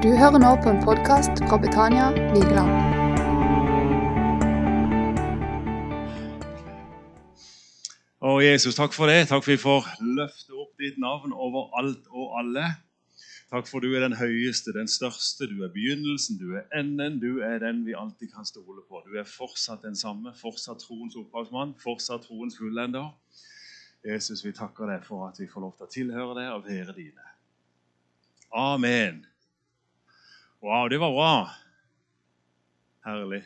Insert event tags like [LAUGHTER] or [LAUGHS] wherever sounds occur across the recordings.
Du hører nå på en podkast fra Betania Vigeland. Å, Jesus, takk for det. Takk for vi får løfte opp ditt navn over alt og alle. Takk for du er den høyeste, den største. Du er begynnelsen, du er enden. Du er den vi alltid kan stole på. Du er fortsatt den samme, fortsatt troens opphavsmann, fortsatt troens fullender. Jesus, vi takker deg for at vi får lov til å tilhøre deg og være dine. Amen. Wow, det var bra. Herlig.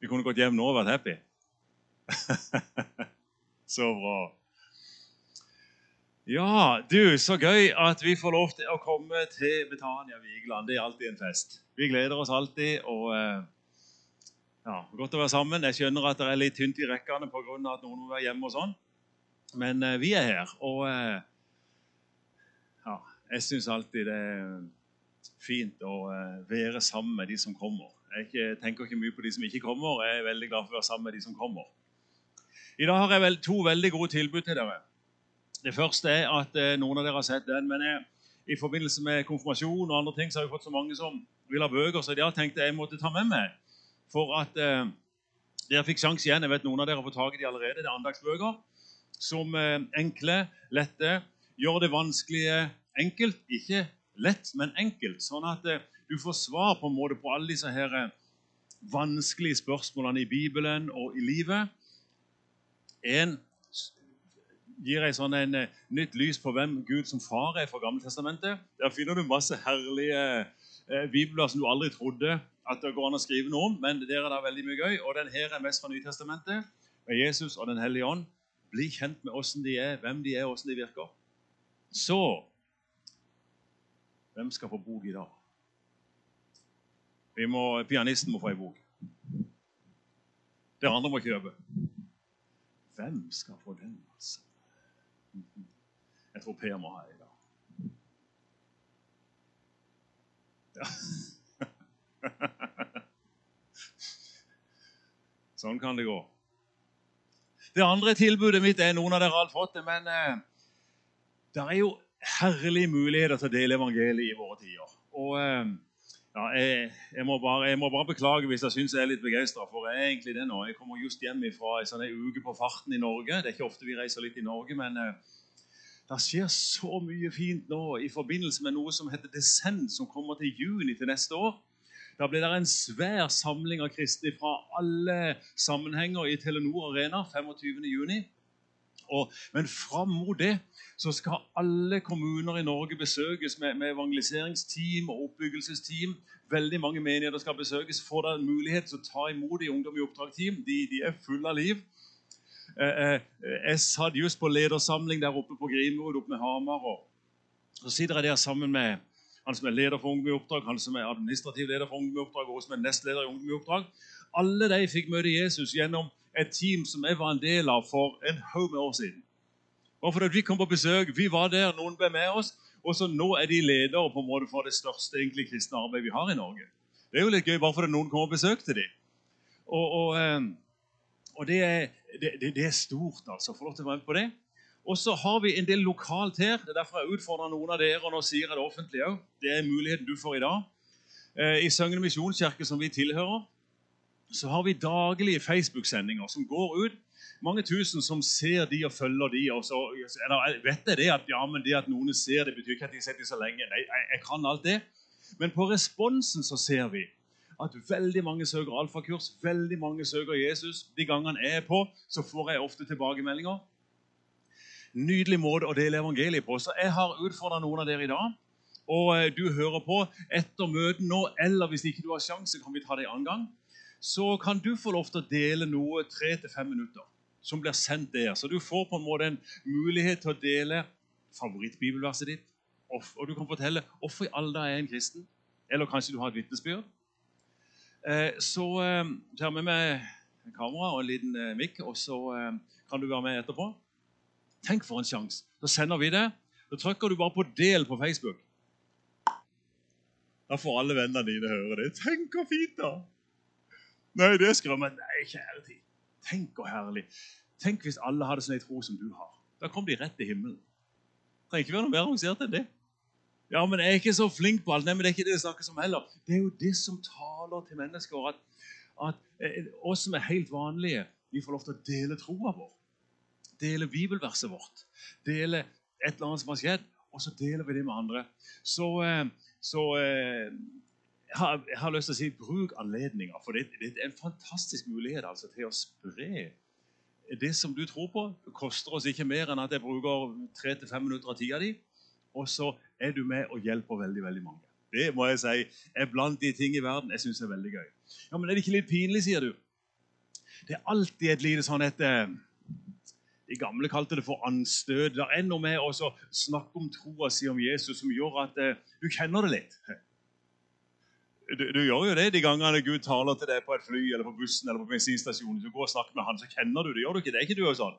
Vi kunne gått hjem nå og vært happy. [LAUGHS] så bra. Ja, du, så gøy at vi får lov til å komme til Betania Vigeland. Det er alltid en fest. Vi gleder oss alltid. og eh, ja, Godt å være sammen. Jeg skjønner at det er litt tynt i rekkene pga. at noen må være hjemme. og sånn. Men eh, vi er her. Og eh, ja, jeg syns alltid det er fint å eh, være sammen med de som kommer. Jeg tenker ikke mye på de som ikke kommer. Jeg er veldig glad for å være sammen med de som kommer. I dag har jeg to veldig gode tilbud til dere. Det første er at eh, noen av dere har sett den. men jeg, I forbindelse med konfirmasjon og andre ting så har vi fått så mange som vil ha bøker, så jeg tenkt jeg måtte ta med meg. For at eh, dere fikk sjanse igjen. Jeg vet noen av dere har fått tak i de allerede. Det er andagsbøker som eh, enkle, lette, gjør det vanskelige enkelt. Ikke lett, men enkelt. Sånn at eh, du får svar på en måte på alle disse her eh, vanskelige spørsmålene i Bibelen og i livet. En gir ei sånn en, nytt lys på hvem Gud som far er fra Gammeltestamentet. Der finner du masse herlige eh, bibler som du aldri trodde at det går an å skrive noe om. Men der er det veldig mye gøy. Og den her er mest fra Nytestamentet, med Jesus og Den hellige ånd. Bli kjent med åssen de er, hvem de er, og åssen de virker. Så Hvem skal få bok i dag? Vi må, pianisten må få ei bok. Det andre må kjøpe. Hvem skal få den, altså? Jeg tror Per må ha ei i dag. Ja. [LAUGHS] sånn kan det gå. Det andre tilbudet mitt er noen av dere har fått det, men eh, det er jo herlige muligheter til å dele evangeliet i våre tider. Og eh, ja, jeg, jeg, må bare, jeg, må bare, beklage hvis jeg syns jeg er litt begeistra, for jeg er egentlig det nå. Jeg kommer just hjem fra en sånn uke på farten i Norge. Det er ikke ofte vi reiser litt i Norge, men eh, det skjer så mye fint nå i forbindelse med noe som heter Descent, som kommer til juni til neste år. Da blir det en svær samling av kristne fra alle sammenhenger i Telenor Arena 25.6. Men fram mot det så skal alle kommuner i Norge besøkes med, med evangeliseringsteam og oppbyggelsesteam. Veldig mange menigheter skal besøkes. Får dere mulighet til å ta imot de Ungdom i oppdrag-team. De, de, er fulle av liv. Eh, eh, jeg satt just på ledersamling der oppe på Grimrud oppe med Hamar. og Så sitter jeg der sammen med han som er leder for Ungdom i oppdrag, han som er administrativ leder for Ungdom i oppdrag, og som er nestleder i Ungdom i oppdrag. Alle de fikk møte Jesus gjennom et team som jeg var en del av for en haug med år siden. Bare fordi vi kom på besøk, vi var der, noen ble med oss, og så nå er de ledere på en måte for det største egentlig kristne arbeidet vi har i Norge. Det er jo litt gøy bare fordi noen kommer og besøker til dem. Og, og, ehm, og det, er, det, det, er, stort, altså, få lov til å være med på det. Og så har vi en del lokalt her. Det er derfor jeg utfordrer noen av dere. og nå sier jeg Det offentlig også. Det er muligheten du får i dag. Eh, I Søgne misjonskirke, som vi tilhører, så har vi daglige Facebook-sendinger som går ut. Mange tusen som ser de og følger de. Og så, vet jeg det at, ja, men det at noen ser det, betyr ikke at de har sett det så lenge. Nei, jeg, jeg kan alt det. Men på responsen så ser vi at veldig mange søker alfakurs. Veldig mange søker Jesus. De gangene jeg er på, så får jeg ofte tilbakemeldinger nydelig måte å dele evangeliet på. Så jeg har utfordra noen av dere i dag. Og eh, du hører på etter møtet nå, eller hvis ikke du har sjanse, kan vi ta det en annen gang. Så kan du få lov til å dele noe tre til fem minutter som blir sendt der. Så du får på en måte en mulighet til å dele favorittbibelverset ditt. Og du kan fortelle hvorfor i all er en kristen. Eller kanskje du har et vitnesbyrd. Eh, så eh, tar jeg med kamera og en liten mikk, og så kan du være med etterpå. Tenk for en sjanse. Da sender vi det. Da trykker du bare på 'del' på Facebook. Da får alle vennene dine høre det. Tenk hvor fint, da! Nei, det skremmer Nei, kjære tid. Tenk og herlig. Tenk hvis alle hadde sånn en tro som du har. Da kom de rett til himmelen. Trenger ikke være noe mer avansert enn det. Ja, men jeg er ikke så flink på alt. Nei, men det er ikke det det snakkes om heller. Det er jo det som taler til mennesker. At, at eh, oss som er helt vanlige, vi får lov til å dele troa vår. Dele bibelverset vårt. Dele et eller annet som har skjedd, og så deler vi det med andre. Så, eh, så eh, jeg har lyst til å si bruk anledninger. For det, det er en fantastisk mulighet altså, til å spre det som du tror på. Det koster oss ikke mer enn at jeg bruker tre til fem minutter av tida di. Og så er du med og hjelper veldig veldig mange. Det må jeg si er blant de ting i verden jeg syns er veldig gøy. Ja, Men er det ikke litt pinlig, sier du? Det er alltid et lite sånn et eh, De gamle kalte det for anstøt. Det er noe med å snakke om troa si om Jesus som gjør at eh, du kjenner det litt. Du, du, gjør jo det de gangene Gud taler til deg på et fly eller på bussen eller på bensinstasjonen. Du går og snakker med han, så kjenner du det. Gjør du ikke det? Ikke du også sånn?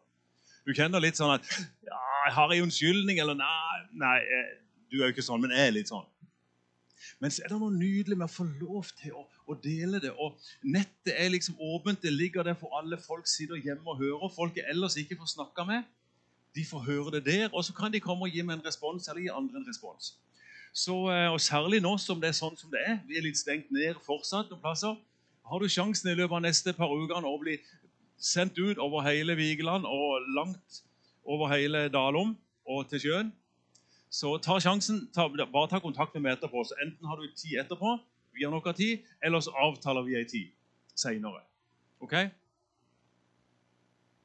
Du kjenner litt sånn at ja, 'Har jeg unnskyldning?' Eller nei, nei, eh, du er jo ikke sånn, men jeg er litt sånn. Men så er det noe nydelig med å få lov til å, å, dele det. Og Nettet er liksom åpent. Det ligger der for alle. Folk sitter hjemme og hører. Folk jeg ellers ikke får snakka med, de får høre det der. Og så kan de komme og gi meg en respons, eller gi andre en respons. Så, eh, og Særlig nå som det er sånn som det er, vi er litt stengt ned fortsatt noen plasser, har du sjansen i løpet av neste par ukene å bli sendt ut over hele Vigeland og langt over hele Dalom og til sjøen. Så ta sjansen. Ta, bare ta kontakt med meg etterpå. Så Enten har du tid etterpå, vi har noe tid, eller så avtaler vi ei tid seinere. OK?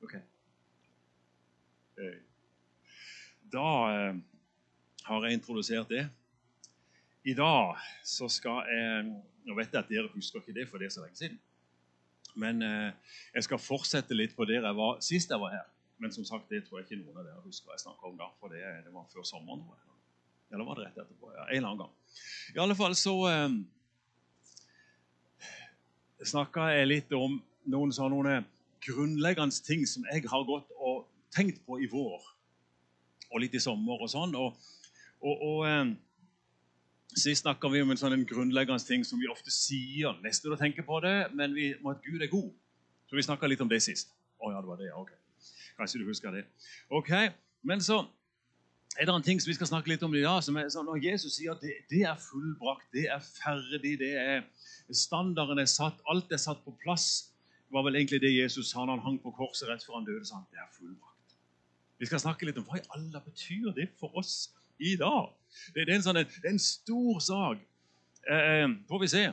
Ok. Eh, da eh, har jeg introdusert det. I dag så skal jeg Nå vet jeg at dere husker ikke det, for det er så lenge siden. Men eh, jeg skal fortsette litt på der jeg var sist jeg var her. Men som sagt, det tror jeg ikke noen av dere husker jeg snakker om da, for det, det var før sommeren. Eller var det rett etterpå? Ja, en eller annen gang. I alle fall så eh, snakka jeg litt om noen sånne grunnleggende ting som jeg har gått og tenkt på i vår. Og litt i sommer og sånn. Og, og, og eh, Sist snakka vi om en sånn grunnleggende ting som vi ofte sier nesten å tenke på det, men vi må at Gud er god. Så vi snakka litt om det sist. Å ja, det var det, ok. Kanskje du husker det. Ok, Men så er det en ting som vi skal snakke litt om i dag. som er sånn, Når Jesus sier at det, det er fullbrakt, det er ferdig, det er standarden er satt, alt er satt på plass, var vel egentlig det Jesus sa når han hang på korset rett før han døde. sa det er fullbrakt. Vi skal snakke litt om hva i alle betyr det for oss i dag. Det, det, er, en sånn, det er en stor sak. Eh, eh, får vi se.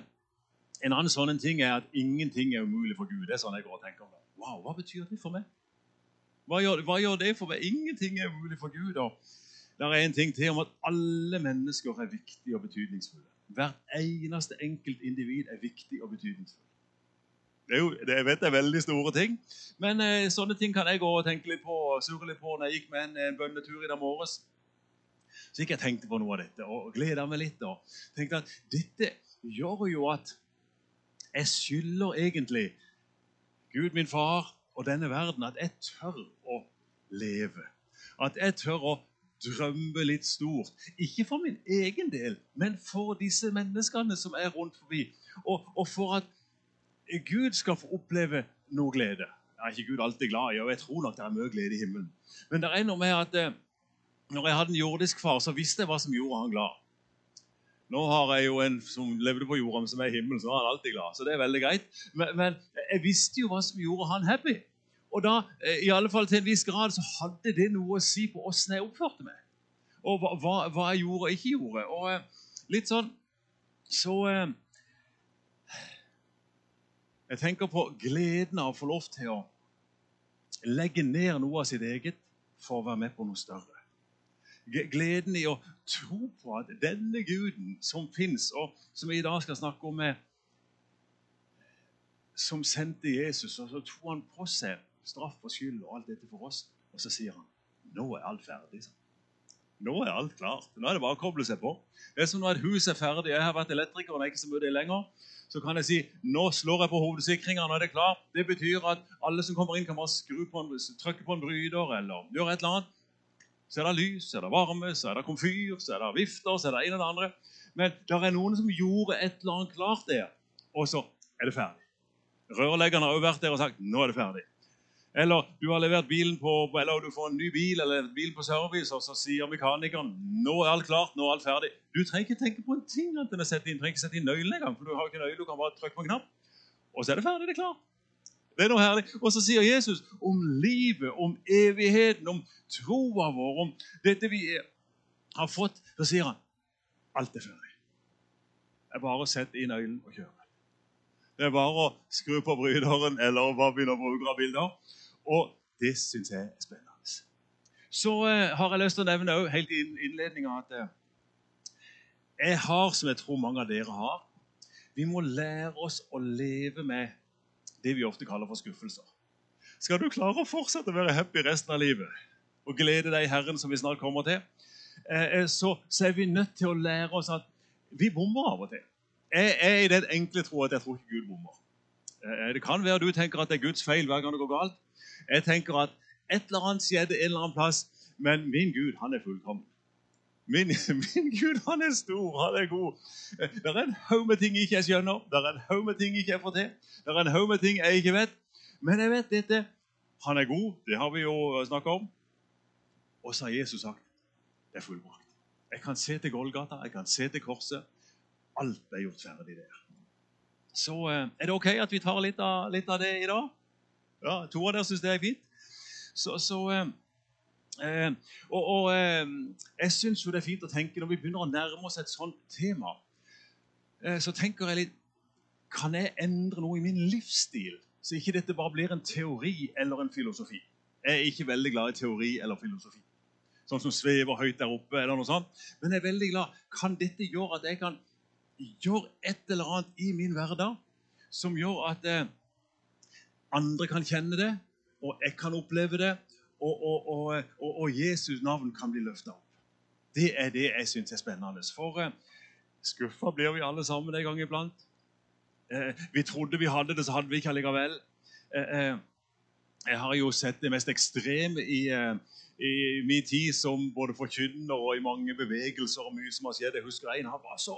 En annen sånn ting er at ingenting er umulig for Gud. Det er sånn jeg går og tenker om Wow, Hva betyr det for meg? Hva gjør, hva gjør, det for meg? Ingenting er umulig for Gud. Og det er en ting til om at alle mennesker er viktige og betydningsfulle. Hvert eneste enkelt individ er viktig og betydningsfull. Det er jo, det, jeg vet det er veldig store ting, men eh, sånne ting kan jeg gå og tenke litt på surre litt på når jeg gikk med en, en bønnetur i dag morges. Så gikk jeg tenkte på noe av dette og gleda meg litt. og tenkte at Dette gjør jo at jeg skylder egentlig Gud, min far, og denne verden at jeg tør å leve. At jeg tør å drømme litt stort. Ikke for min egen del, men for disse menneskene som er rundt forbi. Og, og for at Gud skal få oppleve noe glede. Jeg er ikke Gud alltid glad i, og jeg tror nok det er mye glede i himmelen. Men det er noe med at eh, når jeg hadde en jordisk far, så visste jeg hva som gjorde han glad. Nå har jeg jo en som levde på jorda, men som er i himmelen, så er han alltid glad. Så det er veldig greit. Men, men, jeg visste jo hva som gjorde han happy. Og da, eh, i alle fall til en viss grad, så hadde det noe å si på åssen jeg oppførte meg. Og hva, hva, hva, jeg gjorde og ikke gjorde. Og eh, litt sånn Så eh, Jeg tenker på gleden av å få lov til å legge ned noe av sitt eget for å være med på noe større gleden i å tro på at denne guden som fins, og som vi i dag skal snakke om, er, som sendte Jesus, og så tok han på seg straff og skyld og alt dette for oss, og så sier han nå er alt ferdig. Nå er alt klart. Nå er det bare å koble seg på. Det er som når et hus er ferdig. Jeg har vært elektriker og er ikke så mye det lenger. Så kan jeg si nå slår jeg på hovedsikringa, nå er det klart. Det betyr at alle som kommer inn, kan bare skru på en, trykke på en bryter eller gjøre et eller annet. Så er det lys, så er det varme, så er det komfyr, så er det vifter, så er det ene og det andre. Men det er noen som gjorde et eller annet klart der, og så er det ferdig. Rørleggerne har også vært der og sagt nå er det ferdig. Eller du har levert bilen på, eller du får en ny bil eller en bil på service, og så sier mekanikeren nå er alt klart, nå er alt ferdig. Du trenger ikke tenke på en ting du trenger ikke sette inn nøkkelen engang. for du har ikke nøkkel, du kan bare trykke på en knapp, og så er det ferdig. det er klart. Det er noe herlig. Og så sier Jesus om livet, om evigheten, om troa vår, om dette vi har fått. Så sier han alt er ferdig. Det er bare å sette i nøkkelen og kjøre. Det er bare å skru på bryteren eller bare begynne å bruke av bilder. Og det syns jeg er spennende. Så eh, har jeg lyst til å nevne òg helt i innledninga at eh, jeg har, som jeg tror mange av dere har Vi må lære oss å leve med det vi ofte kaller for skuffelser. Skal du klare å fortsette å være happy resten av livet og glede deg i Herren, som vi snart kommer til, eh, eh så, er vi nødt til å lære oss at vi bommer av og til. Jeg er i den enkle tro at jeg tror ikke Gud bommer. Eh, Det kan være du tenker at det er Guds feil hver gang det går galt. Jeg tenker at et eller annet skjedde en eller annen plass, men min Gud, han er fullkommen. Min, [LAUGHS] min Gud, han er stor, han er god. Eh, Det er en haug med ting jeg ikke skjønner, det er en haug med ting jeg ikke får til, det er en haug med ting jeg ikke vet. Men jeg vet dette. Han er god, det har vi jo snakka om. Og så har Jesus sagt det er fullbrakt. Jeg kan se til Golgata, jeg kan se til korset. Alt er gjort ferdig der. Så eh, er det OK at vi tar litt av, litt av det i dag? Ja, To av dere syns det er fint. Så, så eh, Og, og eh, jeg syns jo det er fint å tenke når vi begynner å nærme oss et sånt tema, eh, så tenker jeg litt Kan jeg endre noe i min livsstil, så ikke dette bare blir en teori eller en filosofi? Jeg er ikke veldig glad i teori eller filosofi. Sånn som svever høyt der oppe. eller noe sånt. Men jeg er veldig glad. Kan dette gjøre at jeg kan gjøre et eller annet i min hverdag som gjør at eh, andre kan kjenne det, og jeg kan oppleve det, og, og, og, Jesus' navn kan bli løfta opp. Det er det jeg syns er spennende. For eh, skuffa blir vi alle sammen en gang iblant. Eh, vi trodde vi hadde det, så hadde vi ikke allikevel. Eh, jeg har jo sett det mest ekstreme i, i min tid som både forkynner og i mange bevegelser og mye som har skjedd. Jeg husker en han var så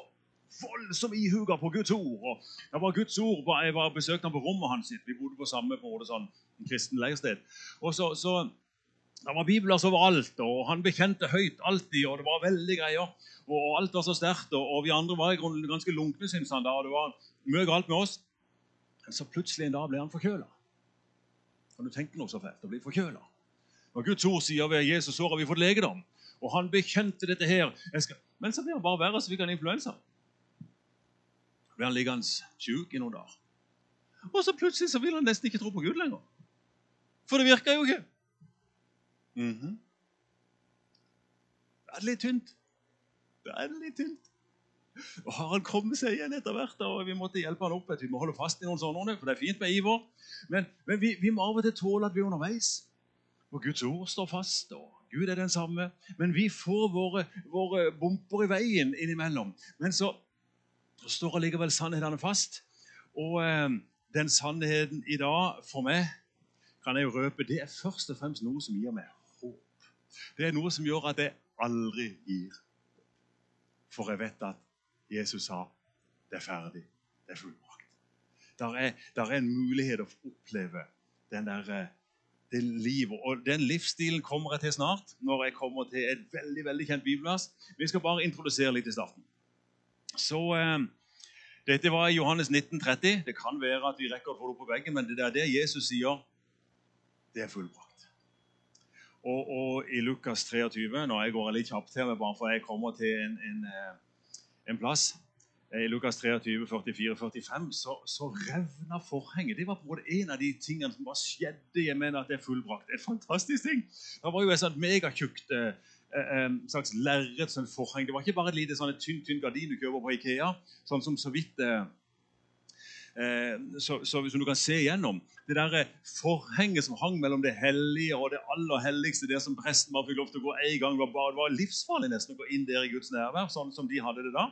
voldsom ihuga på Guds ord. og det var Guds ord, Jeg var besøkte han på rommet hans. sitt. Vi bodde på samme på en sånn, en kristen leirsted. Og så, så Det var bibler som var alt, og han bekjente høyt alltid, og det var veldig greier. Og, alt var så sterkt, og, vi andre var i grunnen ganske lunkne, syns han da. og Det var mye galt med oss. Men så plutselig en dag ble han forkjøla. Kan du tenke noe så fælt? Å bli forkjøla. Og Guds ord sier ved Jesus sår har vi fått legedom. Og han bekjente dette her. Skal... Men så ble han bare verre, så fikk han influensa. ble han liggende sjuk i noen dager. Og så plutselig så vil han nesten ikke tro på Gud lenger. For det virka jo ikke. Mhm. Det er litt tynt. Det er litt tynt. Og har han kommet seg igjen etter hvert, og vi måtte hjelpe han opp. Vi må holde fast i noen sånne, for det er fint med iver. Men, men vi, vi må av og til tåle at vi er underveis. Og Guds ord står fast, og Gud er den samme. Men vi får våre, våre bumper i veien innimellom. Men så står allikevel sannhetene fast. Og eh, den sannheten i dag, for meg, kan jeg jo røpe, det er først og fremst noe som gir meg. Det er noe som gjør at jeg aldri gir. For jeg vet at Jesus sa det er ferdig, det er fullbrakt. Der er, der er en mulighet å oppleve den der, eh, det livet. Og den livsstilen kommer jeg til snart, når jeg kommer til et veldig veldig kjent bibelvers. Vi skal bare introdusere litt i starten. Så eh, Dette var i Johannes 1930. Det kan være at vi rekker å få det opp på veggen, men det er det Jesus sier. Det er fullbrakt. Og, og i Lukas 23 Nå jeg går litt kjapt her, bare for jeg kommer til en, en, eh, en plass. Eh, I Lukas 23, 44-45 så, så revna forhenget. Det var på en måte en av de tingene som bare skjedde. Jeg mener at det er fullbrakt. En fantastisk ting. Det var jo et sånt megatjukt eh, eh, slags lerret som forheng. Det var ikke bare et lite sånn et tynt, tynt gardin du kjøper på Ikea, sånn som så vidt så, så, som du kan se igjennom. Det der eh, forhenget som hang mellom det hellige og det aller helligste, det som presten bare fikk lov til å gå en gang, var, bare, det var livsfarlig nesten å gå inn der i Guds nærvær, sånn som de hadde det da.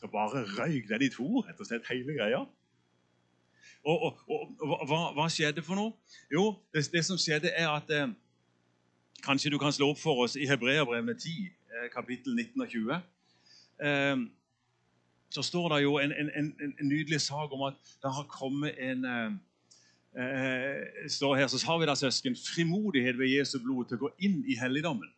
Så bare røyk den i to, rett og slett, hele greia. Og, og, og hva, hva skjedde for noe? Jo, det, det som skjedde, er at eh, Kanskje du kan slå opp for oss i Hebreabrevene 10, eh, kapittel 19 og 20. Eh, så står det jo en, en, en, en nydelig sak om at det har kommet en, eh, eh, står her, så har vi da, søsken, frimodighet ved Jesu blod til å gå inn i helligdommen.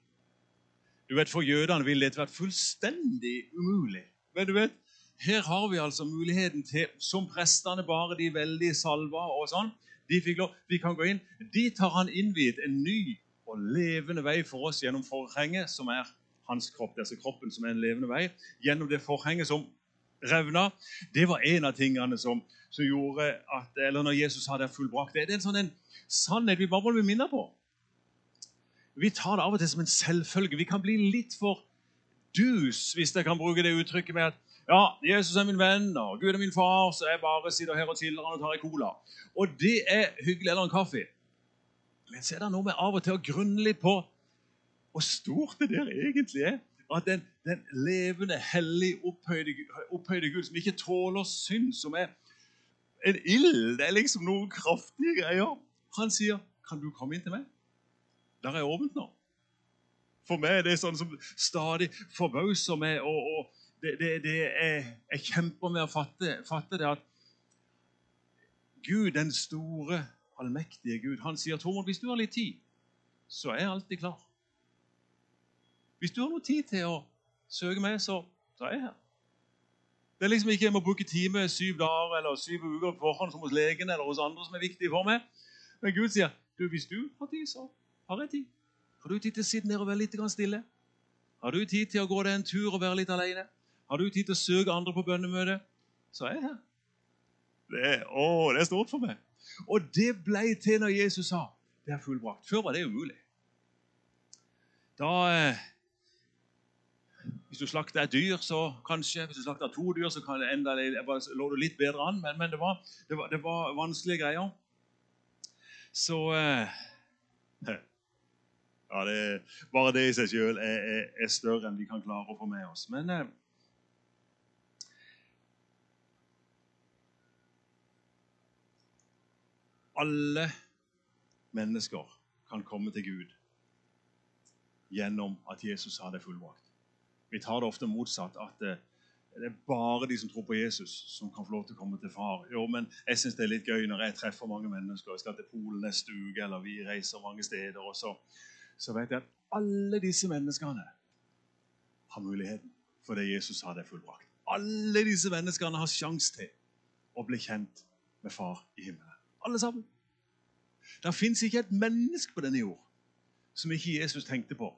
Du vet, For jødene ville dette vært fullstendig umulig. Men du vet, her har vi altså muligheten til, som prestene bare de veldig salva og sånn, de fikk lov, vi kan gå inn. De tar han innviet en ny og levende vei for oss gjennom forhenget, som er hans kropp. Altså kroppen som er en levende vei. Gjennom det forhenget som revna. Det var en av tingene som, som gjorde at Eller når Jesus hadde fullbrakt det. Det er en sånn en sannhet vi bare må minne på. Vi tar det av og til som en selvfølge. Vi kan bli litt for dus, hvis jeg kan bruke det uttrykket med at ja, Jesus er min venn, og Gud er min far, så jeg bare sitter her og chiller og tar en cola. Og det er hyggelig, eller en kaffe. Men så er det noe med av og til å grunne litt på hvor stort det der egentlig er. At den, den levende, hellige, opphøyde, opphøyde, Gud som ikke tåler synd, som er en ild Det er liksom noen kraftige greier. Han sier, 'Kan du komme inn til meg?' Der er åpent nå. For meg er det sånn som stadig forbauser meg. og, og det, det, det er, Jeg kjemper med å fatte, fatte, det at Gud, den store, allmektige Gud, han sier Tormod, hvis du har litt tid, så er jeg alltid klar. Hvis du har noe tid til å søke meg, så, så er jeg her. Det er liksom ikke jeg må bruke time syv dager eller syv uker på forhånd som hos legen eller hos andre som er viktige for meg. Men Gud sier du, hvis du har tid, så har jeg tid. Har du tid til å sitte ned og være litt stille? Har du tid til å gå deg en tur og være litt alene? Har du tid til å søke andre på bønnemøte? Så er jeg her. Det, å, det er stort for meg. Og det ble til når Jesus sa det er fullbrakt. Før var det umulig. Da eh, Hvis du slakter et dyr, så kanskje Hvis du slakter to dyr, så kan det enda, lå du litt bedre an. Men, men det, var, det, var, det, var, vanskelige greier. Så eh, [LAUGHS] ja, det, Bare det i seg sjøl er, er, er, større enn vi kan klare å få med oss. Men eh, alle mennesker kan komme til Gud gjennom at Jesus har det fullbrakt. Vi tar det ofte motsatt. at det, det er bare de som tror på Jesus, som kan få lov til å komme til far. Jo, men jeg syns det er litt gøy når jeg treffer mange mennesker. Jeg skal til Polen neste uke, eller vi reiser mange steder. og så, så vet jeg at alle disse menneskene har muligheten for det Jesus har det fullbrakt. Alle disse menneskene har sjanse til å bli kjent med Far i himmelen. Alle sammen. Det fins ikke et menneske på denne jord som ikke Jesus tenkte på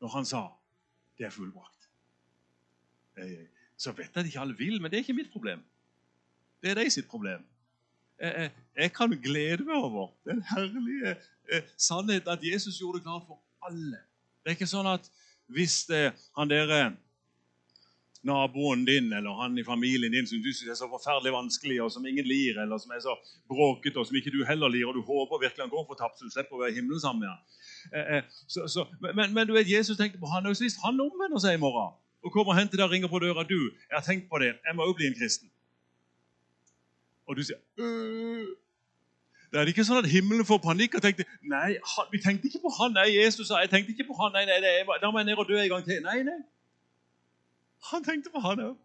når han sa det er fullbrakt. Så vet jeg at ikke alle vil, men det er ikke mitt problem. Det er de sitt problem. Jeg, jeg kan glede meg over den herlige sannheten sannhet at Jesus gjorde det klart for alle. Det er ikke sånn at hvis han dere naboen din eller han i familien din som du synes er så forferdelig vanskelig, og som ingen lir, eller som er så bråkete, og som ikke du heller lir, og du håper virkelig han går fortapt, så du slipper å være i himmelen sammen med ham. Eh, eh, så, så, men, men, du vet, Jesus tenkte på han, også hvis han omvender seg i morgen og kommer hen til deg og ringer på døra du, jeg har tenkt på det, jeg må jo bli en kristen. Og du sier øh. Det er ikke sånn at himmelen får panikk og tenker nei, vi tenkte ikke på han, nei, Jesus sa jeg tenkte ikke på han, nei, nei, nei, da må jeg ned og dø en gang til. Nei, nei. Han tenkte på han òg.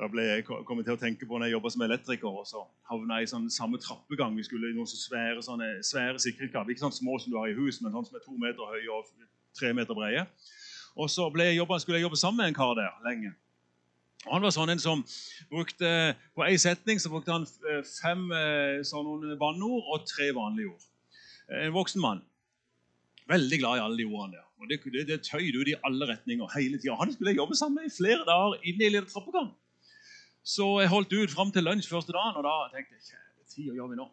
Da ble jeg kommet til å tenke på når jeg jobba som elektriker. og så havna jeg i sånn samme trappegang. Vi skulle i noen så svære, sånne, svære sikringskabler. Ikke sånn små som du har i hus, men sånn som er to meter høye og tre meter brede. Og så jeg jobbet, skulle jeg jobbe sammen med en kar der lenge. Og Han var sånn en som brukte På én setning så brukte han eh, fem eh, sånne banneord og tre vanlige ord. En voksen mann. Veldig glad i alle de ordene der. Og Det, det, det tøyde ut i alle retninger hele tida. Han skulle jeg jobbe sammen med i flere dager inne i liten trappegang. Så jeg holdt ut fram til lunsj første dagen, og da tenkte jeg hva tid, gjør vi nå?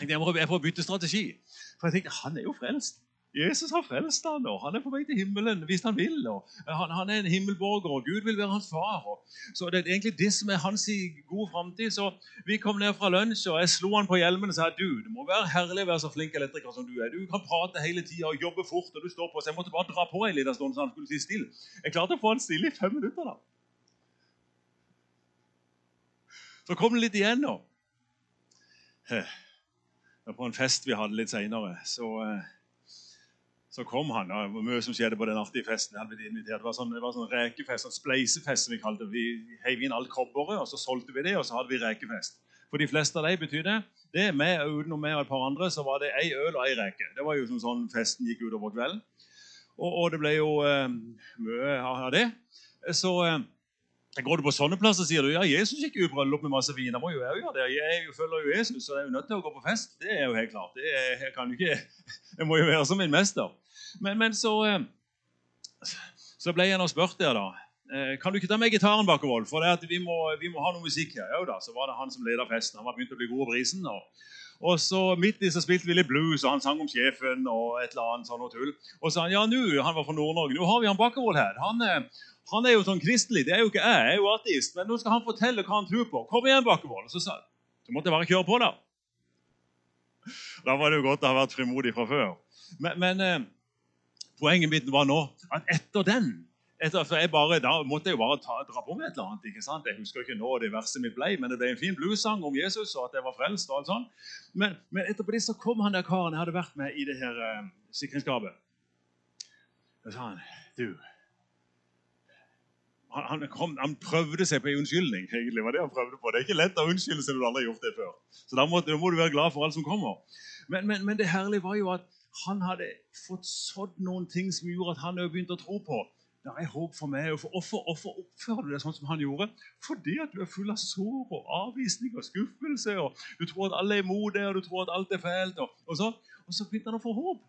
Jeg må, jeg får bytte strategi. For jeg tenkte, han er jo frelst. Jesus har frelst han, og han er på vei til himmelen hvis han vil. og Han, han er en himmelborger, og Gud vil være hans far. Og, så Det er egentlig det som er hans gode framtid. Så vi kom ned fra lunsj, og jeg slo han på hjelmen og sa du, det må være herlig å være så flink elektriker som du er. Du kan prate hele tida og jobbe fort, og du står på. Så jeg måtte bare dra på en liten stund så han skulle si stille. Jeg klarte å få han stille i fem minutter. da. Så kom det litt igjen nå. På en fest vi hadde litt seinere, så eh, så kom han. Det var mye som skjedde på den artige festen. Jeg hadde invitert. Det var sånn, det var sånn rekefest, sånn spleisefest som vi kalte det. Vi heiv inn alt kobberet, og så solgte vi det, og så hadde vi rekefest. For de fleste av dem betyr det det med, utenom meg og et par andre, så var det ei øl og ei reke. Det var jo som sånn festen gikk utover kvelden. Og, og det ble jo eh, mye av det. Så eh, går du på sånne plasser sier du ja, Jesus gikk jo i bryllup med masse vin. Da må jo jeg gjøre det. Jeg følger jo Jesus, så jeg er jo nødt til å gå på fest. Det er jo helt klart. Det er, jeg kan jo ikke, [LAUGHS] jeg må jo være som min mester. Men, men så, eh, så ble jeg nå spurt der, da. Eh, kan du ikke ta med gitaren bakover? For vi må, vi må ha noe musikk her. Jo da, Så var det han som leda festen. Han var begynt å bli god på brisen. Og, og så midt i så spilte vi litt blues, og han sang om sjefen og et eller annet sånn og tull. Og så han ja, nu, han var fra Nord-Norge. Nå har vi han Bakkevold her. Han, eh, han, er jo sånn kristelig. Det er jo ikke jeg. Jeg er jo ateist. Men nå skal han fortelle hva han tror på. Kom igjen, Bakkevold. Så, sa, så måtte jeg bare kjøre på, da. Da var det jo godt å ha vært frimodig fra før. Men, men eh, poenget mitt var nå at etter den etter, for jeg bare, Da måtte jeg jo bare ta, dra på med et eller annet. ikke sant? Jeg husker ikke nå det verset mitt ble, men det ble en fin bluessang om Jesus og at jeg var frelst. og alt sånt. Men, men etterpå det så kom han der karen jeg hadde vært med i det her eh, sikringsskapet. Da sa han Du han, kom, han, prøvde seg på en unnskyldning. egentlig, var det han prøvde på. Det er ikke lett å unnskylde seg når du aldri har gjort det før. Så da må, da må, du være glad for alt som kommer. Men, men, men det herlige var jo at han hadde fått sådd noen ting som gjorde at han begynte å tro på det er håp for meg. Hvorfor, hvorfor oppfører du deg sånn som han gjorde? Fordi at du er full av sår og avvisning og skuffelse. og Du tror at alle er imot deg, og du tror at alt er fælt. Og, og, så, og så begynte han å få håp.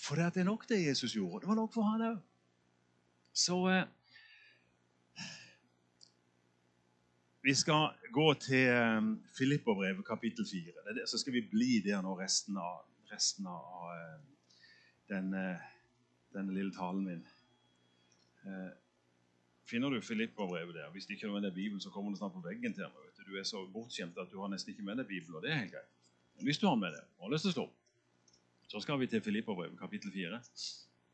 For det er nok det Jesus gjorde. Det var nok for han òg. Så eh, Vi skal gå til eh, Filipperbrevet kapittel 4. Så skal vi bli der nå resten av, resten av eh, den eh, denne lille talen min. Finner du Filippa-brevet der? Hvis ikke er med deg Bibelen, så kommer det snart på veggen til meg. Du du er så bortskjemt at du har nesten ikke med deg Bibelen, og det er helt greit. Men hvis du har med deg, har lyst til stå, så skal vi til Filippobrevet kapittel 4.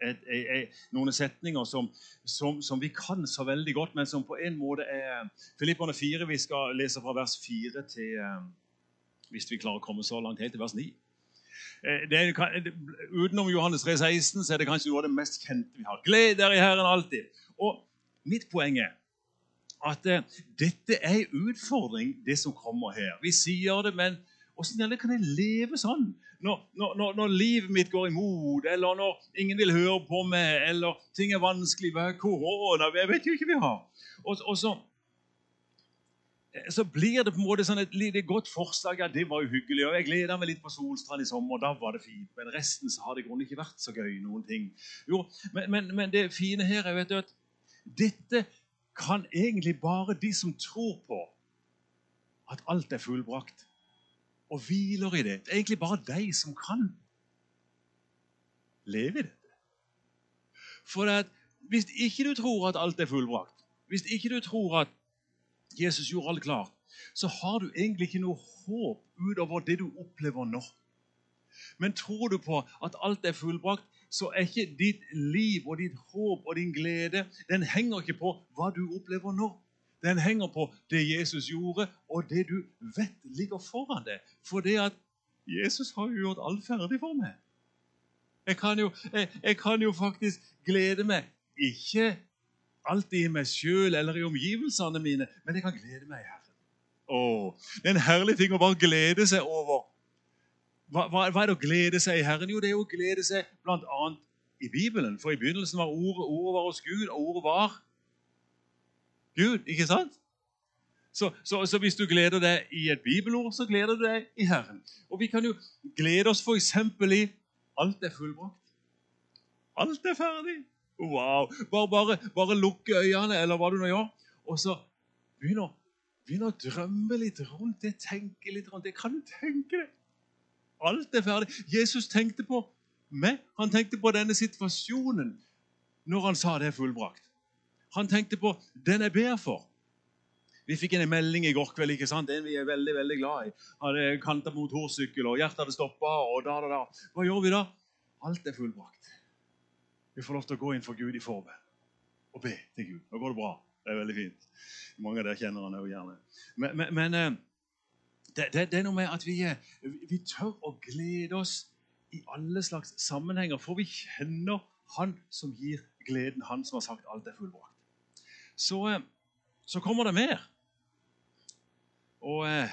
Et, et, et, noen setninger som, som, som, vi kan så veldig godt, men som på en måte er Filipperne 4. Vi skal lese fra vers 4 til eh, Hvis vi klarer å komme så langt, helt til vers 9. Eh, er, utenom Johannes 3, 16 så er det kanskje noe av det mest kjente vi har. Gled dere i Herren alltid. Og mitt poeng er at uh, dette er en utfordring, det som kommer her. Vi sier det, men åssen kan jeg leve sånn? Når, når, når, livet mitt går imot, eller når ingen vil høre på meg, eller ting er vanskelig, hva korona Jeg vet jo ikke vi har. Og, og så så blir det på en måte sånn et lite godt forslag. Ja, det var jo hyggelig. og Jeg gleda meg litt på Solstrand i sommer. Da var det fint. Men resten så har det i ikke vært så gøy. noen ting. Jo, men, men, men det fine her er vet du, at dette kan egentlig bare de som tror på at alt er fullbrakt, og hviler i det. Det er egentlig bare de som kan leve i dette. For at hvis ikke du tror at alt er fullbrakt, hvis ikke du tror at Jesus gjorde alt klart, så har du egentlig ikke noe håp utover det du opplever nå. Men tror du på at alt er fullbrakt, så er ikke ditt liv og ditt håp og din glede Den henger ikke på hva du opplever nå. Den henger på det Jesus gjorde, og det du vet ligger foran deg. For det at Jesus har jo gjort alt ferdig for meg. Jeg kan jo, jeg, jeg kan jo faktisk glede meg ikke alltid i meg sjøl eller i omgivelsene mine, men jeg kan glede meg i Herren. Åh, det er en herlig ting å bare glede seg over. Hva, hva, hva er det å glede seg i Herren? Jo, det er å glede seg bl.a. i Bibelen. For i begynnelsen var ordet, ordet var hos Gud, og ordet var Gud. Ikke sant? Så, så, så, hvis du gleder deg i et bibelord, så gleder du deg i Herren. Og vi kan jo glede oss f.eks. i alt er fullbrakt. Alt er ferdig. Wow! Bare, bare, bare lukke øynene, eller hva du nå gjør, og så begynner, begynner å drømme litt rundt det, tenke litt rundt det. Kan du tenke det? Alt er ferdig. Jesus tenkte på meg. Han tenkte på denne situasjonen når han sa det er fullbrakt. Han tenkte på den jeg ber for. Vi fikk en melding i går kveld. ikke sant? En vi er veldig veldig glad i. Hadde kanta motorsykkel, og hjertet hadde stoppa. Da, da, da. Hva gjør vi da? Alt er fullbrakt. Vi får lov til å gå inn for Gud i forbønn og be til Gud. Nå går det bra. Det er veldig fint. Mange av dere kjenner han òg gjerne. Men, men, men eh, det, det, det, er noe med at vi, eh, vi, tør å glede oss i alle slags sammenhenger, for vi kjenner Han som gir gleden, Han som har sagt alt er fullbrakt. Så, eh, så kommer det mer. Og eh,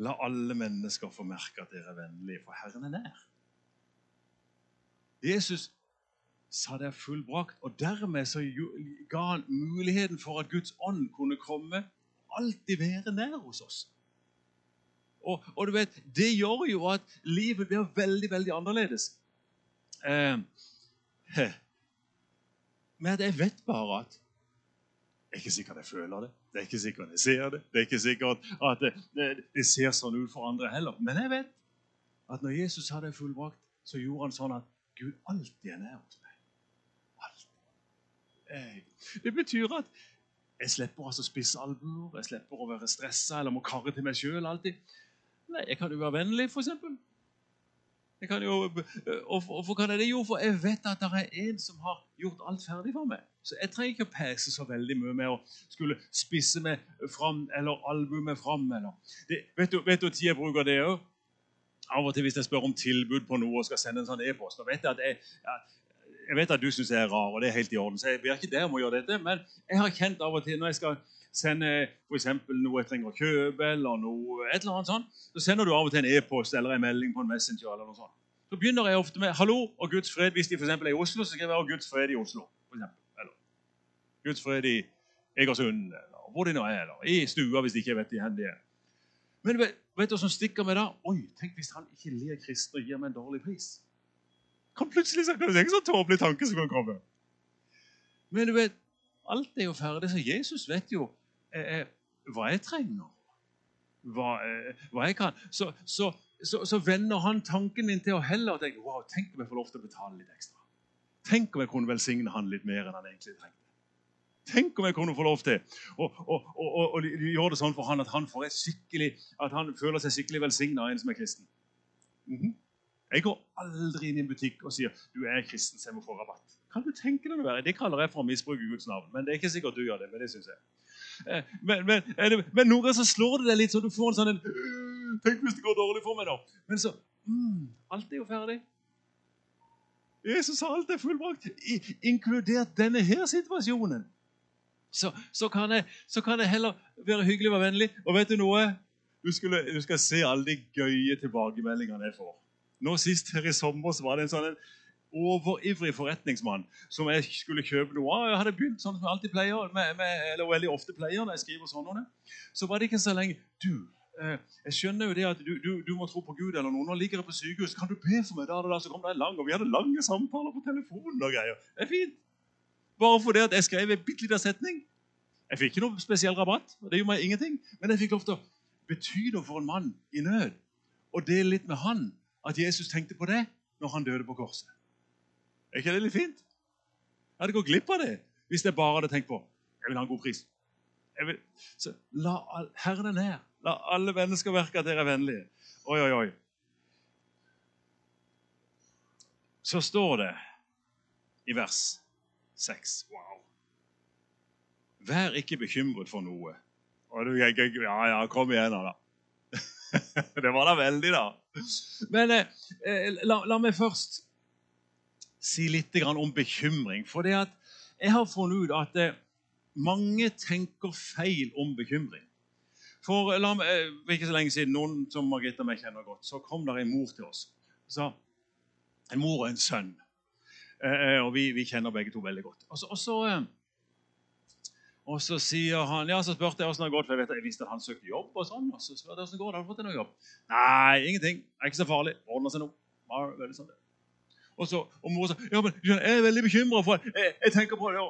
La alle mennesker få merke at dere er vennlige, for Herren er nær. Jesus sa det er fullbrakt, og dermed så ga han muligheten for at Guds ånd kunne komme alltid være nær hos oss. Og, og du vet, Det gjør jo at livet blir veldig veldig annerledes. Eh, men jeg vet bare at det er ikke sikkert jeg føler det, det er ikke sikkert jeg ser det, det er ikke sikkert at det ser sånn ut for andre heller. Men jeg vet at når Jesus hadde fullbrakt, så gjorde han sånn at Gud alltid er nær hos meg. Alltid. Det betyr at jeg slipper altså spisse albuer, jeg slipper å være stressa eller må karre til meg sjøl alltid. Nei, jeg kan jo være vennlig, f.eks. Jeg kan jo, og Hvorfor kan jeg det? Jo, for jeg vet at det er en som har gjort alt ferdig for meg. Så jeg trenger ikke å pese så veldig mye med å skulle spisse meg fram eller albumet fram. Eller. Det, vet du tid jeg bruker det òg? Av og til hvis jeg spør om tilbud på noe og skal sende en sånn e-post. Jeg at jeg, jeg vet at du syns jeg er rar, og det er helt i orden. så jeg blir ikke der om å gjøre dette, Men jeg har kjent av og til når jeg skal sende for noe jeg trenger å kjøpe, eller noe, et eller annet sånt, så sender du av og til en e-post eller en melding på en Messenger. eller noe sånt. Så begynner jeg ofte med 'hallo' og Guds fred. Hvis de for er i Oslo, så skriver jeg 'Guds fred i Oslo'. For eksempel. eller 'Guds fred i Egersund', eller hvor de nå er. Eller i stua, hvis de ikke vet hvor de er. Men vet, du hva som stikker meg da? Oi, tenk hvis han ikke ler kristne og gir meg en dårlig pris. Kan plutselig så kan det tenke sånn tåpelig tanke som kan komme. Men du vet, alt er jo ferdig, så Jesus vet jo eh, hva jeg trenger. Hva, eh, hva jeg kan. Så, så, så, så, vender han tanken min til å heller tenke wow, tenk om jeg får lov til å betale litt ekstra. Tenk om jeg kunne velsigne han litt mer enn han egentlig trengte. Tenk om jeg kunne få lov til å gjøre det sånn for han at han, at han føler seg skikkelig velsigna av en som er kristen. Mm -hmm. Jeg går aldri inn i en butikk og sier du er kristen, så jeg må få rabatt. Kan du tenke deg å være? Det kaller jeg for å misbruke Guds navn. Men det er ikke sikkert du gjør det. men det synes jeg. Eh, men, men, men noen ganger så slår det deg litt, så du får en sånn en, Tenk hvis det går dårlig for meg, da. Men så mm, Alt er jo ferdig. Jesus har alt er fullbrakt, inkludert denne her situasjonen. Så, så, kan jeg, så, kan jeg, heller være hyggelig og vennlig. Og vet du noe? Du, skulle, du skal se alle de gøye tilbakemeldingene jeg får. Nå Sist her i sommer så var det en sånn en overivrig forretningsmann som jeg skulle kjøpe noe av. Jeg hadde begynt sånn som jeg alltid pleier, med, med, eller veldig ofte pleier når jeg skriver sånn. Så var det ikke så lenge Du, eh, jeg skjønner jo det at du, du, du, må tro på Gud eller noe. Nå ligger jeg på sykehus. Kan du be for meg? Da, da, så kom det en lang, og Vi hadde lange samtaler på telefonen og greier. Det er fint. Bare fordi jeg skrev en bitte liten setning. Jeg fikk ikke noe spesiell rabatt, og det gjorde meg ingenting. Men jeg fikk lov til å bety noe for en mann i nød og dele litt med han at Jesus tenkte på det når han døde på korset. Er ikke det litt fint? Jeg hadde gått glipp av det hvis jeg bare hadde tenkt på jeg vil ha en god pris. Vil, så la Herren er nær. La alle mennesker merke at dere er vennlige. Oi, oi, oi. Så står det i vers 6 Wow. Vær ikke bekymret for noe. Ja, ja, kom igjen, da. [LAUGHS] det var da veldig, da. Men eh, eh, la, la, meg først si litt om bekymring. For det jeg har funnet ut at eh, mange tenker feil om bekymring. For la meg, eh, ikke så lenge siden, Noen som Margrethe og meg kjenner godt, så kom der en mor til oss. Så, en mor og en sønn. Eh, og vi, vi, kjenner begge to veldig godt. Og så, og så og så sier han, ja, så spurte jeg hvordan det har gått, for jeg vet jeg visste at han søkte jobb. og sånn, og så spurte jeg hvordan går det, har du fått noe jobb? Nei, ingenting. Det er ikke så farlig. Ordner seg nå. Var veldig sånn. Og så, og mor sa ja, men jeg er veldig bekymra jeg, jeg, tenker på det.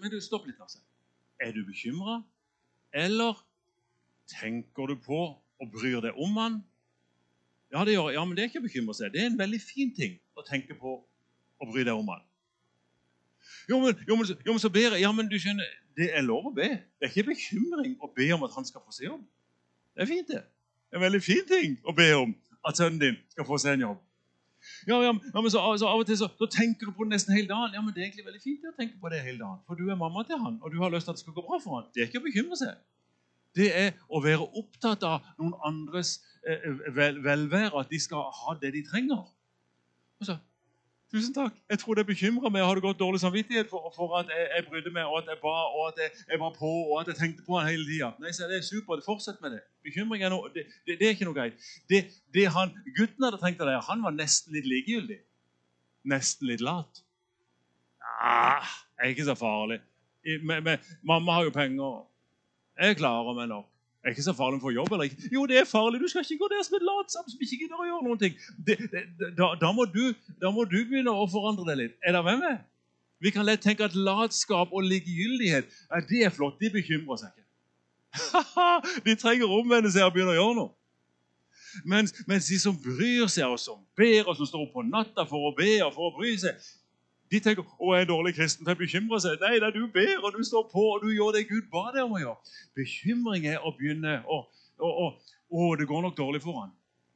Men du, stopp litt. altså. Er du bekymra, eller tenker du på og bryr deg om han? Ja, det gjør. Ja, men det er ikke å bekymre seg. Det er en veldig fin ting å tenke på og bry deg om han. Jo, men, jo, men, jo, men så ber jeg Ja, men du skjønner, det er lov å be. Det er ikke bekymring å be om at han skal få seg jobb. Det er fint, det. Det er en veldig fin ting å be om at sønnen din skal få seg en jobb. Ja, ja, ja men så, så, Av og til så, så, tenker du på det nesten hele dagen. Ja, men Det er egentlig veldig fint å tenke på det hele dagen. For du er mamma til han, og du har lyst til at det skal gå bra for han. Det er ikke å bekymre seg. Det er å være opptatt av noen andres eh, vel, velvære, at de skal ha det de trenger. Og så, Tusen takk. Jeg tror det bekymrer meg. Jeg hadde gått dårlig samvittighet for, for at jeg, jeg, brydde meg, og at jeg ba, og at jeg, jeg, var på, og at jeg tenkte på han hele tida. Nei, så det er supert. Fortsett med det. Bekymring er noe, det, det, det er ikke noe greit. Det, det han, gutten hadde tenkt av deg, han var nesten litt likegyldig. Nesten litt lat. Ah, jeg er ikke så farlig. Men, men, mamma har jo penger. Jeg klarer meg nok. Er ikke så farlig for jobb? eller? Jo, det er farlig. Du skal ikke gå der som en latsamt som ikke gidder å gjøre noen ting. Det, det, da, da, må du, da, må du, begynne å forandre deg litt. Er det med meg? Vi kan lett tenke at latskap og likegyldighet ja, det er flott. De bekymrer seg ikke. [LAUGHS] de trenger å omvende seg og begynne å gjøre noe. Mens, mens, de som bryr seg, og som ber, og som står opp på natta for å be og for å bry seg, de tenker å, jeg er en dårlig kristen, jeg bekymrer seg. Nei, da du ber, og du står på, og du gjør det Gud ba deg om å gjøre. Bekymring er å begynne å, å, å, å det går nok dårlig for han.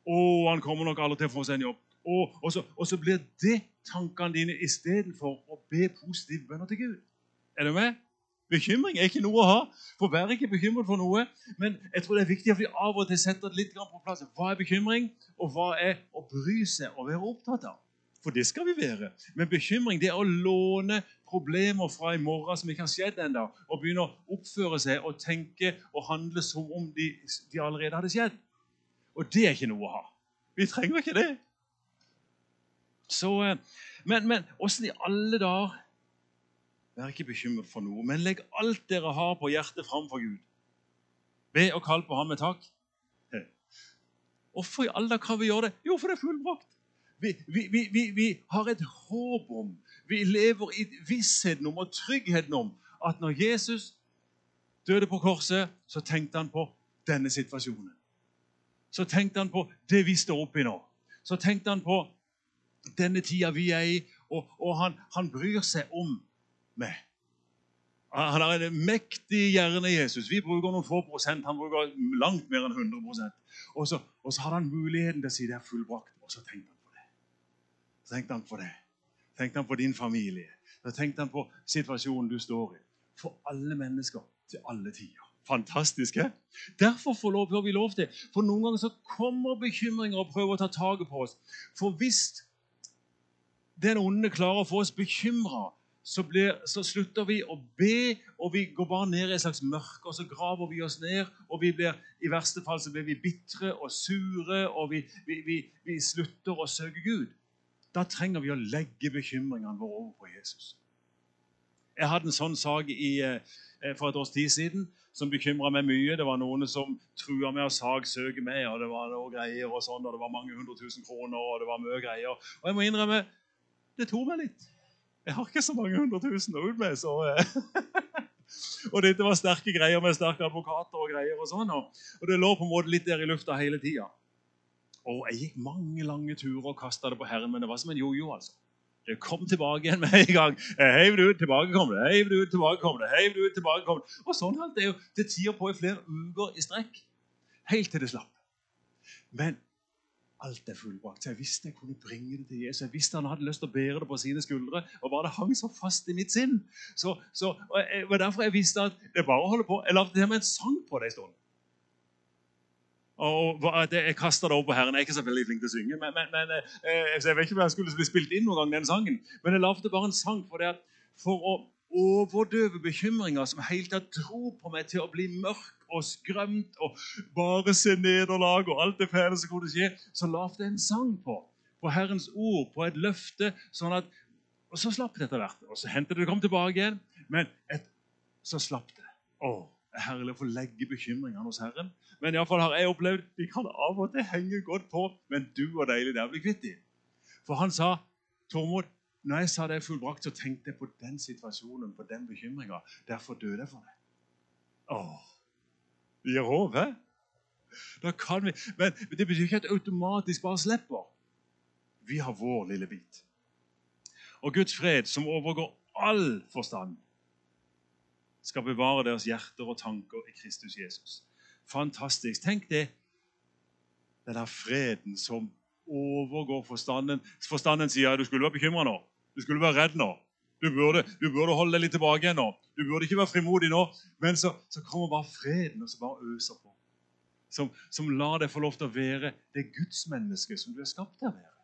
Å, han kommer nok aldri til å få seg en jobb. Og, og, så, og så, blir det tankene dine istedenfor å be positive bønner til Gud. Er du med? Bekymring er ikke noe å ha. For vær ikke bekymret for noe. Men jeg tror det er viktig at vi av og til setter det litt på plass. Hva er bekymring, og hva er å bry seg og være opptatt av? For det skal vi være. Men bekymring det er å låne problemer fra i morgen som ikke har skjedd ennå, og begynne å oppføre seg og tenke og handle som om de, de allerede hadde skjedd. Og det er ikke noe å ha. Vi trenger ikke det. Så, eh, men, men åssen i alle dager Vær ikke bekymret for noe, men legg alt dere har på hjertet framfor Gud. Be og kall på ham med takk. Hvorfor i alle dager kan vi gjøre det? Jo, for det er fullbrakt. Vi, vi, vi, vi, har et håp om, vi lever i vissheten om og tryggheten om at når Jesus døde på korset, så tenkte han på denne situasjonen. Så tenkte han på det vi står oppi nå. Så tenkte han på denne tida vi er i, og, og han, han, bryr seg om meg. Han har en mektig hjerne, Jesus. Vi bruker noen få prosent. Han bruker langt mer enn 100 Og så, og så hadde han muligheten til å si det er fullbrakt. Og så tenkte han så tenkte han på det. Tenkte han på din familie. Da tenkte han på situasjonen du står i. For alle mennesker til alle tider. Fantastisk, he? Derfor får, vi lov til For noen ganger så kommer bekymringer og prøver å ta taket på oss. For hvis den onde klarer å få oss bekymra, så, så, slutter vi å be, og vi går bare ned i et slags mørke, og så graver vi oss ned. Og blir, i verste fall så blir vi bitre og sure, og vi, vi, vi, vi slutter å søke Gud. Da trenger vi å legge bekymringene våre over på Jesus. Jeg hadde en sånn sak eh, for et års tid siden som bekymra meg mye. Det var noen som trua med å saksøke meg, og det var noe greier og sånn, og det var mange hundre tusen kroner, og det var mye greier. Og jeg må innrømme det tok meg litt. Jeg har ikke så mange hundre tusen å ut med, så eh. [LAUGHS] Og dette var sterke greier med sterke advokater og greier og sånn. Og det lå på en måte litt der i lufta hele tida. Og jeg gikk mange lange turer og kasta det på Herren, men det var som en jojo. altså. Det kom tilbake igjen med en gang. Jeg heiv det ut, tilbake kom det. Heiv ut, tilbake kom det. Heiv ut, tilbake kom det. Og sånn holdt det jo til tider på i flere uker i strekk. Helt til det slapp. Men alt er fullbrakt. Så jeg visste jeg kunne bringe det til Jesus. Jeg visste han hadde lyst til å bære det på sine skuldre. Og bare det hang så fast i mitt sinn. Så, så, og jeg, og derfor jeg visste at det bare å holde på. Jeg lagde til med en sang på det en stund. Og Jeg kasta det over på Herren. Jeg er ikke så veldig flink til å synge. Men, men, men eh, jeg vet ikke om jeg skulle bli spilt inn noen gang, den sangen. Men jeg lagde bare en sang for, det, at for å overdøve bekymringer som hele tatt dro på meg til å bli mørk og skrømt og bare se nederlag og alt det fæle som kunne skje. Så lagde jeg en sang på, på Herrens ord, på et løfte. sånn at, Og så slapp det etter hvert. Og så hendte det det kom tilbake igjen. Men et, så slapp det. Åh, herlig å få legge bekymringene hos Herren. Men iallfall har jeg opplevd de kan av og til henge godt på, men du og deilig det er å bli kvitt dem. For han sa, Tormod, når jeg sa det er fullbrakt, så tenkte jeg på den situasjonen, på den bekymringa. Derfor døde jeg for det. Åh, Det gir håp, hæ? Da kan vi, Men det betyr ikke at automatisk bare slipper. Vi har vår lille bit. Og Guds fred, som overgår all forstand, skal bevare deres hjerter og tanker i Kristus Jesus. Fantastisk. Tenk det. Den der freden som overgår forstanden. Forstanden sier du skulle være bekymra nå. Du skulle være redd nå. Du burde, du burde, holde deg litt tilbake igjen nå. Du burde ikke være frimodig nå. Men så, så kommer bare freden, og så bare øser på. Som, som lar deg få lov til å være det gudsmennesket som du er skapt til å være.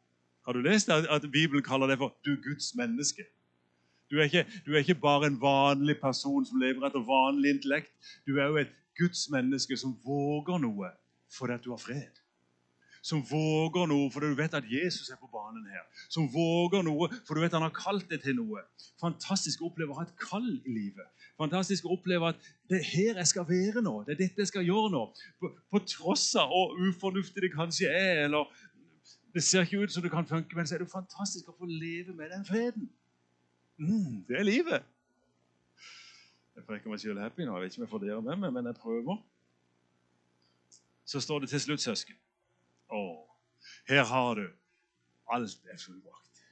Har du lest at, Bibelen kaller deg for 'du Guds menneske'? Du er, ikke, du er ikke bare en vanlig person som lever etter vanlig intellekt. Du er jo et Guds menneske som våger noe fordi at du har fred. Som våger noe fordi du vet at Jesus er på banen her. Som våger noe fordi du vet han har kalt deg til noe. Fantastisk å oppleve å ha et kall i livet. Fantastisk å oppleve at det er her jeg skal være nå. Det er dette jeg skal gjøre nå. På, på tross av hvor ufornuftig det kanskje er, eller det ser ikke ut som det kan funke, men så er det fantastisk å få leve med den freden. Mm, det er livet. Jeg preker meg sjøl happy nå. Jeg vet ikke om jeg får dere med meg, men jeg prøver. Så står det til slutt, søsken. Å, her har du alt er fullbrakt.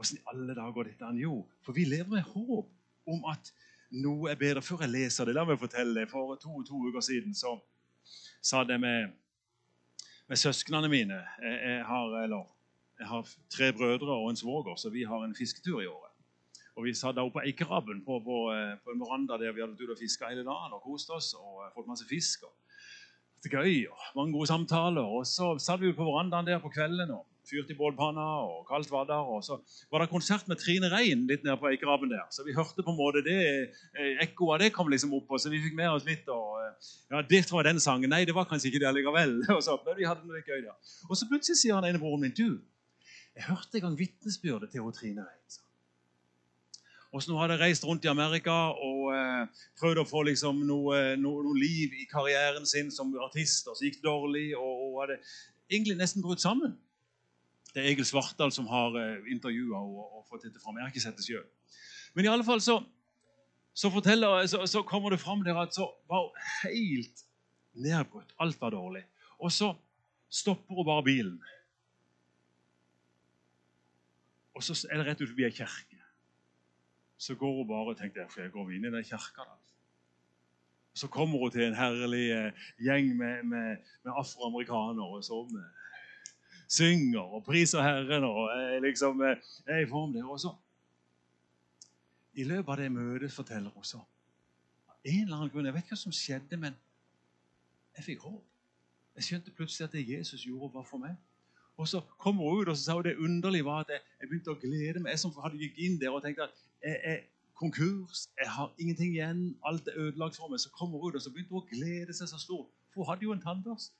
Åssen i alle dager går dette an? Jo, for vi lever med håp om at noe er bedre. Før jeg leser det, la meg fortelle det. For to, to uker siden så satt jeg med, med søsknene mine. Jeg, jeg, har, eller, jeg har tre brødre og en svoger, så vi har en fisketur i året. Og Vi satt oppe på Eikerabben på, på, eh, på, en veranda der vi hadde vært ute og fiska hele dagen og kost oss. og fått masse fisk. og det gøy og mange gode samtaler. Og Så satt vi på verandaen der på kvelden og fyrte i bålpanna og kaldt var der. Og så var det konsert med Trine Rein litt nede på Eikerabben der. Så vi hørte på en måte det, eh, ekkoet av det kom liksom opp, og så vi fikk med oss litt. og eh, ja, Det var den sangen. Nei, det var kanskje ikke det likevel. [LAUGHS] Og så, men vi hadde det gøy der. Og så plutselig sier han ene broren min du, jeg hørte en gang vitnesbyrdet til Trine Rein. så nå hadde jeg reist rundt i Amerika og eh, prøvd å få liksom, noe, noe, noe, liv i karrieren sin som artist. og Så gikk det dårlig, og hun hadde egentlig nesten brutt sammen. Det er Egil Svartdal som har eh, intervjua henne og, og, fått dette fram. Jeg har ikke sett det sjøl. Men i alle fall så, så, så, så kommer det fram der at så var hun helt nedbrutt. Alt var dårlig. Og så stopper hun bare bilen. Og så er det rett ut forbi ei kirke så går hun bare og tenker for jeg går inn i den kirka. Så kommer hun til en herlig eh, gjeng med, med, med afroamerikanere som eh, synger og priser Herren og jeg liksom eh, er i form der. også. I løpet av det møtet forteller hun så en eller annen grunn, Jeg vet ikke hva som skjedde, men jeg fikk håp. Jeg skjønte plutselig at det Jesus gjorde, var for meg. Og så kommer hun ut og så sa hun det underlige var at jeg, jeg begynte å glede meg. Jeg som hadde gikk inn der og tenkte at jeg er konkurs, jeg har ingenting igjen, alt er ødelagt for meg. Så kommer hun ut og så begynte hun å glede seg så stort. For hun hadde jo en tannbørst.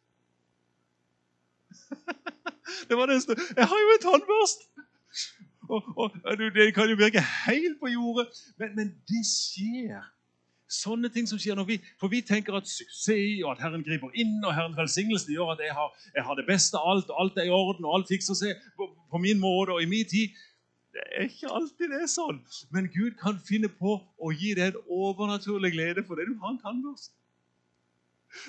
[LAUGHS] det var det Jeg har jo en tannbørst! Og, og, det kan jo virke helt på jordet, men, men det skjer. Sånne ting som skjer når vi, For vi tenker at suksess og at Herren griper inn, og Herrens velsignelse gjør at jeg har, jeg har, det beste av alt, og alt er i orden, og alt fikser seg på, på, min måte og i min tid. Det er ikke alltid det er sånn. Men Gud kan finne på å gi deg en overnaturlig glede for det du har en tannbørste.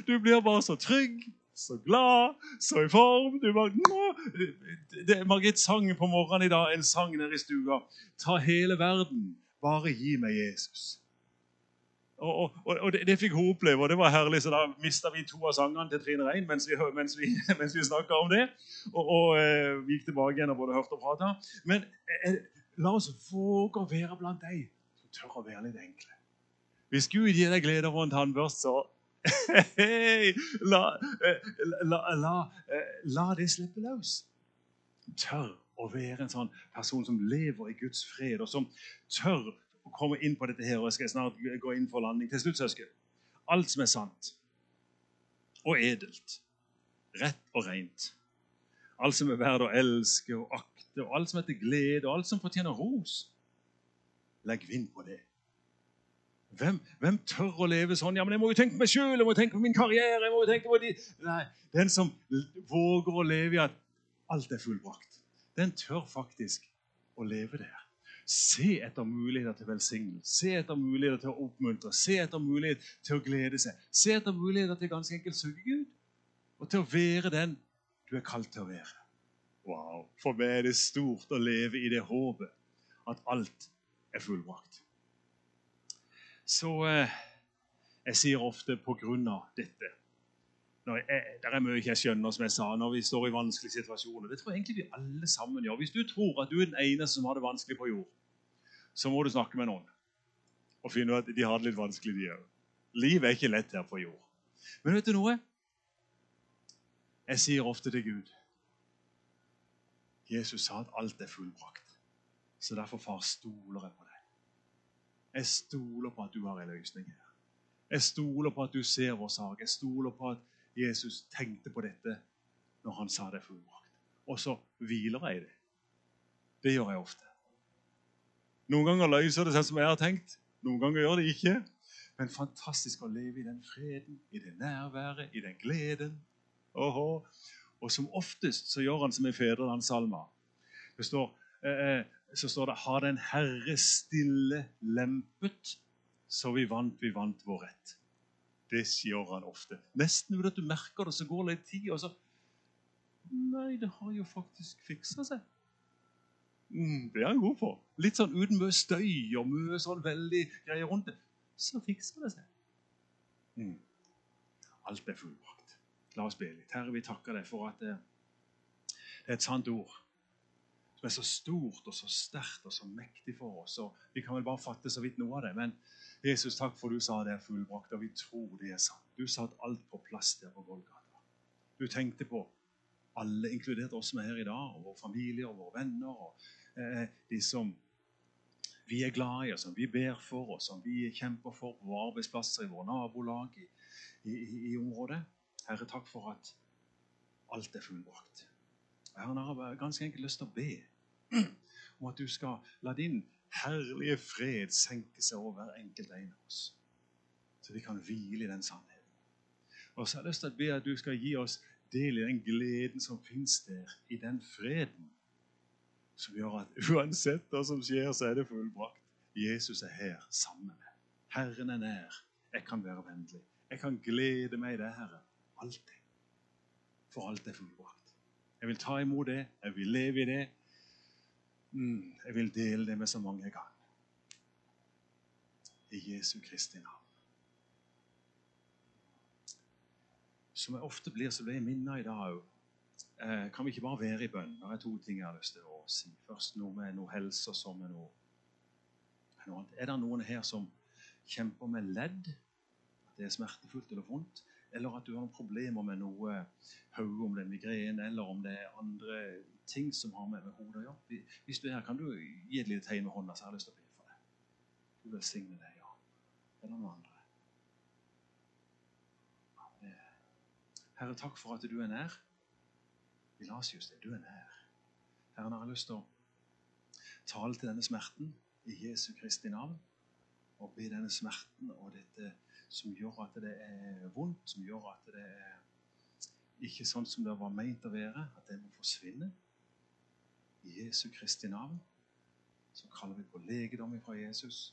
Du blir bare så trygg, så glad, så i form. Du bare, det, Margit sang på morgenen i dag en sang nede i stua. Ta hele verden, bare gi meg Jesus. Og, og, og det, det, fikk hun oppleve, og det var herlig. Så da mista vi to av sangene til Trine Rein mens vi, mens vi, [LAUGHS] vi snakka om det. Og, og eh, vi gikk tilbake igjen og både hørte og prata. Men eh, la oss våge å være blant de som tør å være litt enkle. Hvis Gud gir deg glede over en tannbørste, så [LAUGHS] la, eh, la, la, eh, la, det slippe løs. Tør å være en sånn person som lever i Guds fred, og som tør å komme inn på dette her, og jeg skal snart gå inn for landing. Til slutt, søsken. Alt som er sant og edelt, rett og rent, alt som er verdt å elske og akte, og alt som er til glede, og alt som fortjener ros, legg vind på det. Hvem, hvem, tør å leve sånn? Ja, men Jeg må jo tenke på meg sjøl, jeg må tenke på min karriere. jeg må jo tenke på de... Nei, Den som våger å leve i at alt er fullbrakt, den tør faktisk å leve der. Se etter muligheter til velsignelse, se etter muligheter til å oppmuntre, se etter muligheter til å glede seg. Se etter muligheter til ganske enkelt søke Gud, og til å være den du er kalt til å være. Wow, For meg er det stort å leve i det håpet at alt er fullbrakt. Så eh, jeg sier ofte på grunn av dette jeg, Det er mye jeg skjønner, som jeg sa, når vi står i vanskelige situasjoner. Det tror jeg egentlig vi alle sammen gjør. Hvis du tror at du er den eneste som har det vanskelig på jord, så må du snakke med noen og finne ut at de har det litt vanskelig, de òg. Livet er ikke lett her på jord. Men vet du noe? Jeg sier ofte til Gud Jesus sa at alt er fullbrakt. Så derfor, far, stoler jeg på deg. Jeg stoler på at du har en løsning her. Jeg stoler på at du ser vår sak. Jeg stoler på at Jesus tenkte på dette når han sa det for fullbrakt. Og så hviler jeg i det. Det gjør jeg ofte. Noen ganger løser det seg som jeg har tenkt. Noen ganger gjør det ikke. Men fantastisk å leve i den freden, i det nærværet, i den gleden. Oho. Og som oftest så gjør han som i Fedrelandssalma. Det står, eh, så står det 'Har den Herre stille lempet, så vi vant, vi vant vår rett'. Det gjør han ofte. Nesten uten at du merker det, så går det litt tid, og så Nei, det har jo faktisk fiksa seg. Mm, det er han god på. Litt sånn uten mye støy og mye sånn veldig greier rundt det. Så fikser det seg. Mm. Alt er fullbrakt. La oss be litt. Herre, vi takker deg for at det, det er et sant ord som er så stort og så sterkt og så mektig for oss. Og vi kan vel bare fatte så vidt noe av det. Men Jesus, takk for du sa det er fullbrakt, og vi tror det er sant. Du satte alt på plass der på Golgata. Du tenkte på alle, inkludert oss som er her i dag, og vår familie og våre venner. og eh, De som vi er glad i, og som vi ber for, og som vi kjemper for på våre arbeidsplasser, i våre nabolag, i, i, i området. Herre, takk for at alt er fullbrakt. Herren har ganske enkelt lyst til å be om at du skal la din herlige fred senke seg over hver enkelt en av oss, så vi kan hvile i den sannheten. Og så har jeg lyst til å be at du skal gi oss del i den gleden som fins der, i den freden som gjør at uansett hva som skjer, så er det fullbrakt. Jesus er her sammen med. Herren er nær. Jeg kan være vennlig. Jeg kan glede meg i det, Herre. Alltid. For alt er fullbrakt. Jeg vil ta imot det. Jeg vil leve i det. Mm, jeg vil dele det med så mange jeg kan. I Jesu Kristi navn. Som jeg ofte blir, så blir jeg minnet i dag òg. Eh, kan vi ikke bare være i bønn? Det er to ting jeg har lyst til å si. Først noe med noe helse, og så med noe, noe annet. Er det noen her som kjemper med ledd? At det er smertefullt eller vondt? Eller at du har problemer med noe høy om det er migrene, eller om det er andre ting som har med, med hodet å gjøre. Hvis du er her, kan du gi et lite tegn med hånda, så har jeg lyst til å be for deg. Du velsigne deg, ja. Eller noen andre. Herre, takk for at du er nær. Vi las just det. Du er nær. Herre, jeg har lyst til å tale til denne smerten i Jesu Kristi navn. Og be denne smerten og dette som gjør at det er vondt, som gjør at det er ikke sånn som det var meint å være, at det må forsvinne. I Jesu Kristi navn så kaller vi på legedom fra Jesus.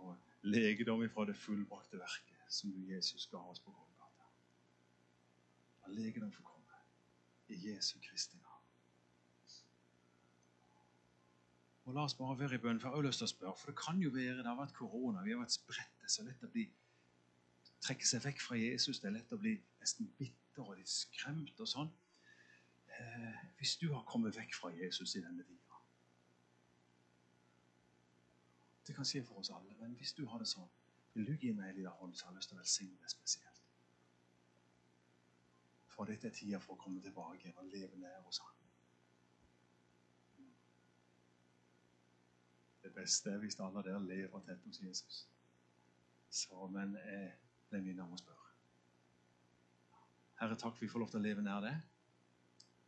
Og legedom fra det fullbrakte verket som du, Jesus, ga oss på Golgata. La legedom få komme i Jesu Kristi navn. Og La oss bare være i bønn. For jeg har lyst til å spørre, for det kan jo være det har vært korona, vi har vært spredte, så lett å bli trekke seg vekk fra Jesus. Det er lett å bli nesten bitter og litt skremt og sånn. Eh, hvis du har kommet vekk fra Jesus i denne tida Det kan skje for oss alle, men hvis du har det sånn, vil du gi meg en liten hånd, så har jeg lyst til å velsigne deg spesielt. For dette er tida for å komme tilbake og leve nær hos Han. Det beste er hvis alle der lever tett hos Jesus. Så, men eh, det er min om å spørre. Herre, takk for vi får lov til å leve nær deg.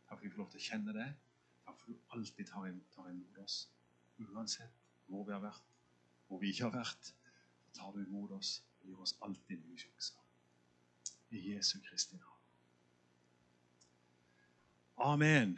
Takk for vi får lov til å kjenne deg. Takk for du alltid tar imot oss. Uansett hvor vi har vært, hvor vi ikke har vært, så tar du imot oss og gir oss alltid nye sjanser. I Jesu Kristi navn. Amen.